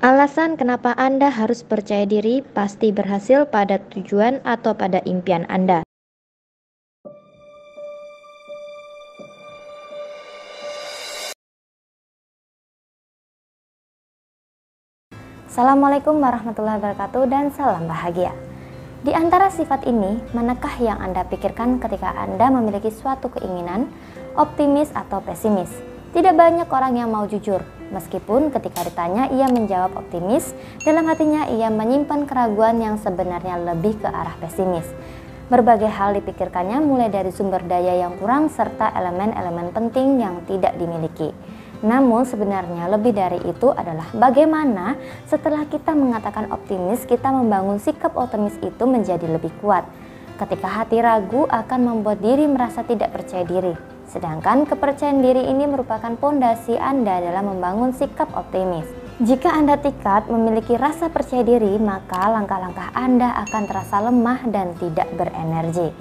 Alasan kenapa Anda harus percaya diri pasti berhasil pada tujuan atau pada impian Anda. Assalamualaikum warahmatullahi wabarakatuh dan salam bahagia. Di antara sifat ini, manakah yang Anda pikirkan ketika Anda memiliki suatu keinginan, optimis atau pesimis? Tidak banyak orang yang mau jujur, meskipun ketika ditanya ia menjawab optimis, dalam hatinya ia menyimpan keraguan yang sebenarnya lebih ke arah pesimis. Berbagai hal dipikirkannya mulai dari sumber daya yang kurang serta elemen-elemen penting yang tidak dimiliki. Namun sebenarnya lebih dari itu adalah bagaimana setelah kita mengatakan optimis, kita membangun sikap optimis itu menjadi lebih kuat. Ketika hati ragu akan membuat diri merasa tidak percaya diri. Sedangkan kepercayaan diri ini merupakan pondasi Anda dalam membangun sikap optimis. Jika Anda tikat memiliki rasa percaya diri, maka langkah-langkah Anda akan terasa lemah dan tidak berenergi.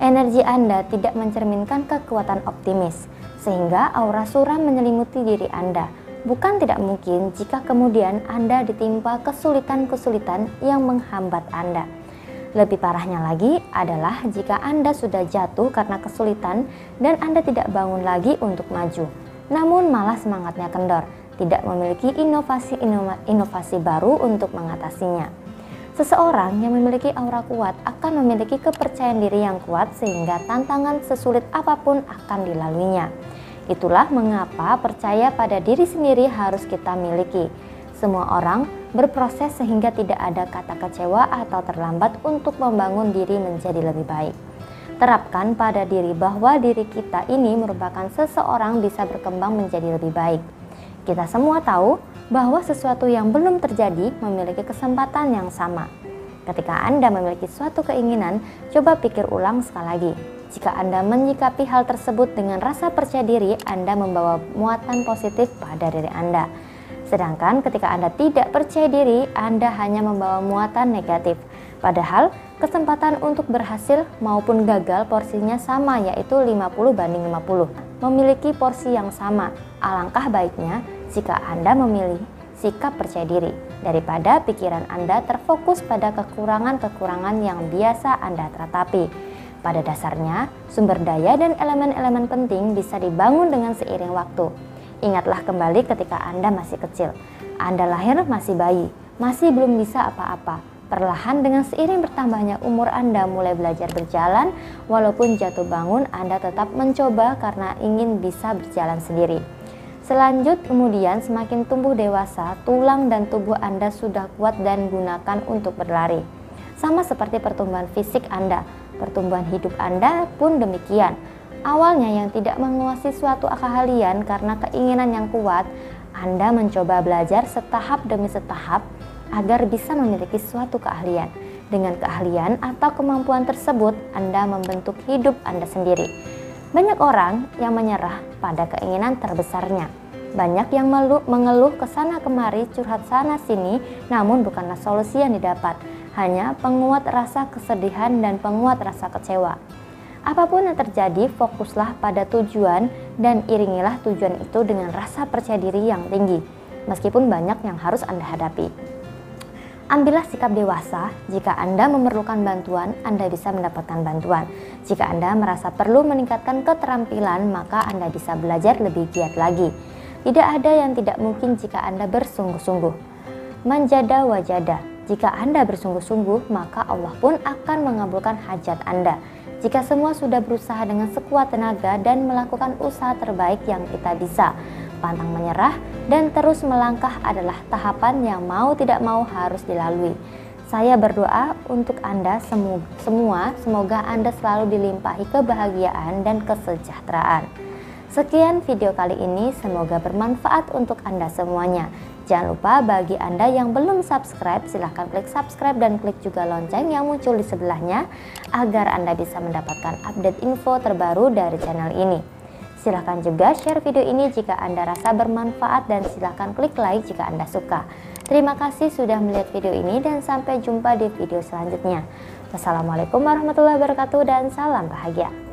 Energi Anda tidak mencerminkan kekuatan optimis, sehingga aura suram menyelimuti diri Anda. Bukan tidak mungkin jika kemudian Anda ditimpa kesulitan-kesulitan yang menghambat Anda. Lebih parahnya lagi adalah jika Anda sudah jatuh karena kesulitan dan Anda tidak bangun lagi untuk maju, namun malah semangatnya kendor, tidak memiliki inovasi-inovasi baru untuk mengatasinya. Seseorang yang memiliki aura kuat akan memiliki kepercayaan diri yang kuat sehingga tantangan sesulit apa pun akan dilaluinya. Itulah mengapa percaya pada diri sendiri harus kita miliki semua orang berproses sehingga tidak ada kata kecewa atau terlambat untuk membangun diri menjadi lebih baik. Terapkan pada diri bahwa diri kita ini merupakan seseorang bisa berkembang menjadi lebih baik. Kita semua tahu bahwa sesuatu yang belum terjadi memiliki kesempatan yang sama. Ketika Anda memiliki suatu keinginan, coba pikir ulang sekali lagi. Jika Anda menyikapi hal tersebut dengan rasa percaya diri, Anda membawa muatan positif pada diri Anda Sedangkan ketika Anda tidak percaya diri, Anda hanya membawa muatan negatif. Padahal kesempatan untuk berhasil maupun gagal porsinya sama yaitu 50 banding 50. Memiliki porsi yang sama. Alangkah baiknya jika Anda memilih sikap percaya diri daripada pikiran Anda terfokus pada kekurangan-kekurangan yang biasa Anda teratapi. Pada dasarnya, sumber daya dan elemen-elemen penting bisa dibangun dengan seiring waktu. Ingatlah kembali ketika Anda masih kecil. Anda lahir masih bayi, masih belum bisa apa-apa. Perlahan dengan seiring bertambahnya umur Anda mulai belajar berjalan, walaupun jatuh bangun Anda tetap mencoba karena ingin bisa berjalan sendiri. Selanjut kemudian semakin tumbuh dewasa, tulang dan tubuh Anda sudah kuat dan gunakan untuk berlari. Sama seperti pertumbuhan fisik Anda, pertumbuhan hidup Anda pun demikian. Awalnya yang tidak menguasai suatu keahlian karena keinginan yang kuat, Anda mencoba belajar setahap demi setahap agar bisa memiliki suatu keahlian. Dengan keahlian atau kemampuan tersebut, Anda membentuk hidup Anda sendiri. Banyak orang yang menyerah pada keinginan terbesarnya. Banyak yang mengeluh ke sana kemari, curhat sana sini, namun bukanlah solusi yang didapat. Hanya penguat rasa kesedihan dan penguat rasa kecewa. Apa pun yang terjadi, fokuslah pada tujuan dan iringilah tujuan itu dengan rasa percaya diri yang tinggi, meskipun banyak yang harus Anda hadapi. Ambillah sikap dewasa. Jika Anda memerlukan bantuan, Anda bisa mendapatkan bantuan. Jika Anda merasa perlu meningkatkan keterampilan, maka Anda bisa belajar lebih giat lagi. Tidak ada yang tidak mungkin jika Anda bersungguh-sungguh. Manjada wajada. Jika Anda bersungguh-sungguh, maka Allah pun akan mengabulkan hajat Anda. Jika semua sudah berusaha dengan sekuat tenaga dan melakukan usaha terbaik yang kita bisa, pantang menyerah dan terus melangkah adalah tahapan yang mau tidak mau harus dilalui. Saya berdoa untuk Anda semua, semoga Anda selalu dilimpahi kebahagiaan dan kesejahteraan. Sekian video kali ini, semoga bermanfaat untuk Anda semuanya. Jangan lupa bagi Anda yang belum subscribe, silahkan klik subscribe dan klik juga lonceng yang muncul di sebelahnya agar Anda bisa mendapatkan update info terbaru dari channel ini. Silahkan juga share video ini jika Anda rasa bermanfaat dan silahkan klik like jika Anda suka. Terima kasih sudah melihat video ini dan sampai jumpa di video selanjutnya. Wassalamualaikum warahmatullahi wabarakatuh dan salam bahagia.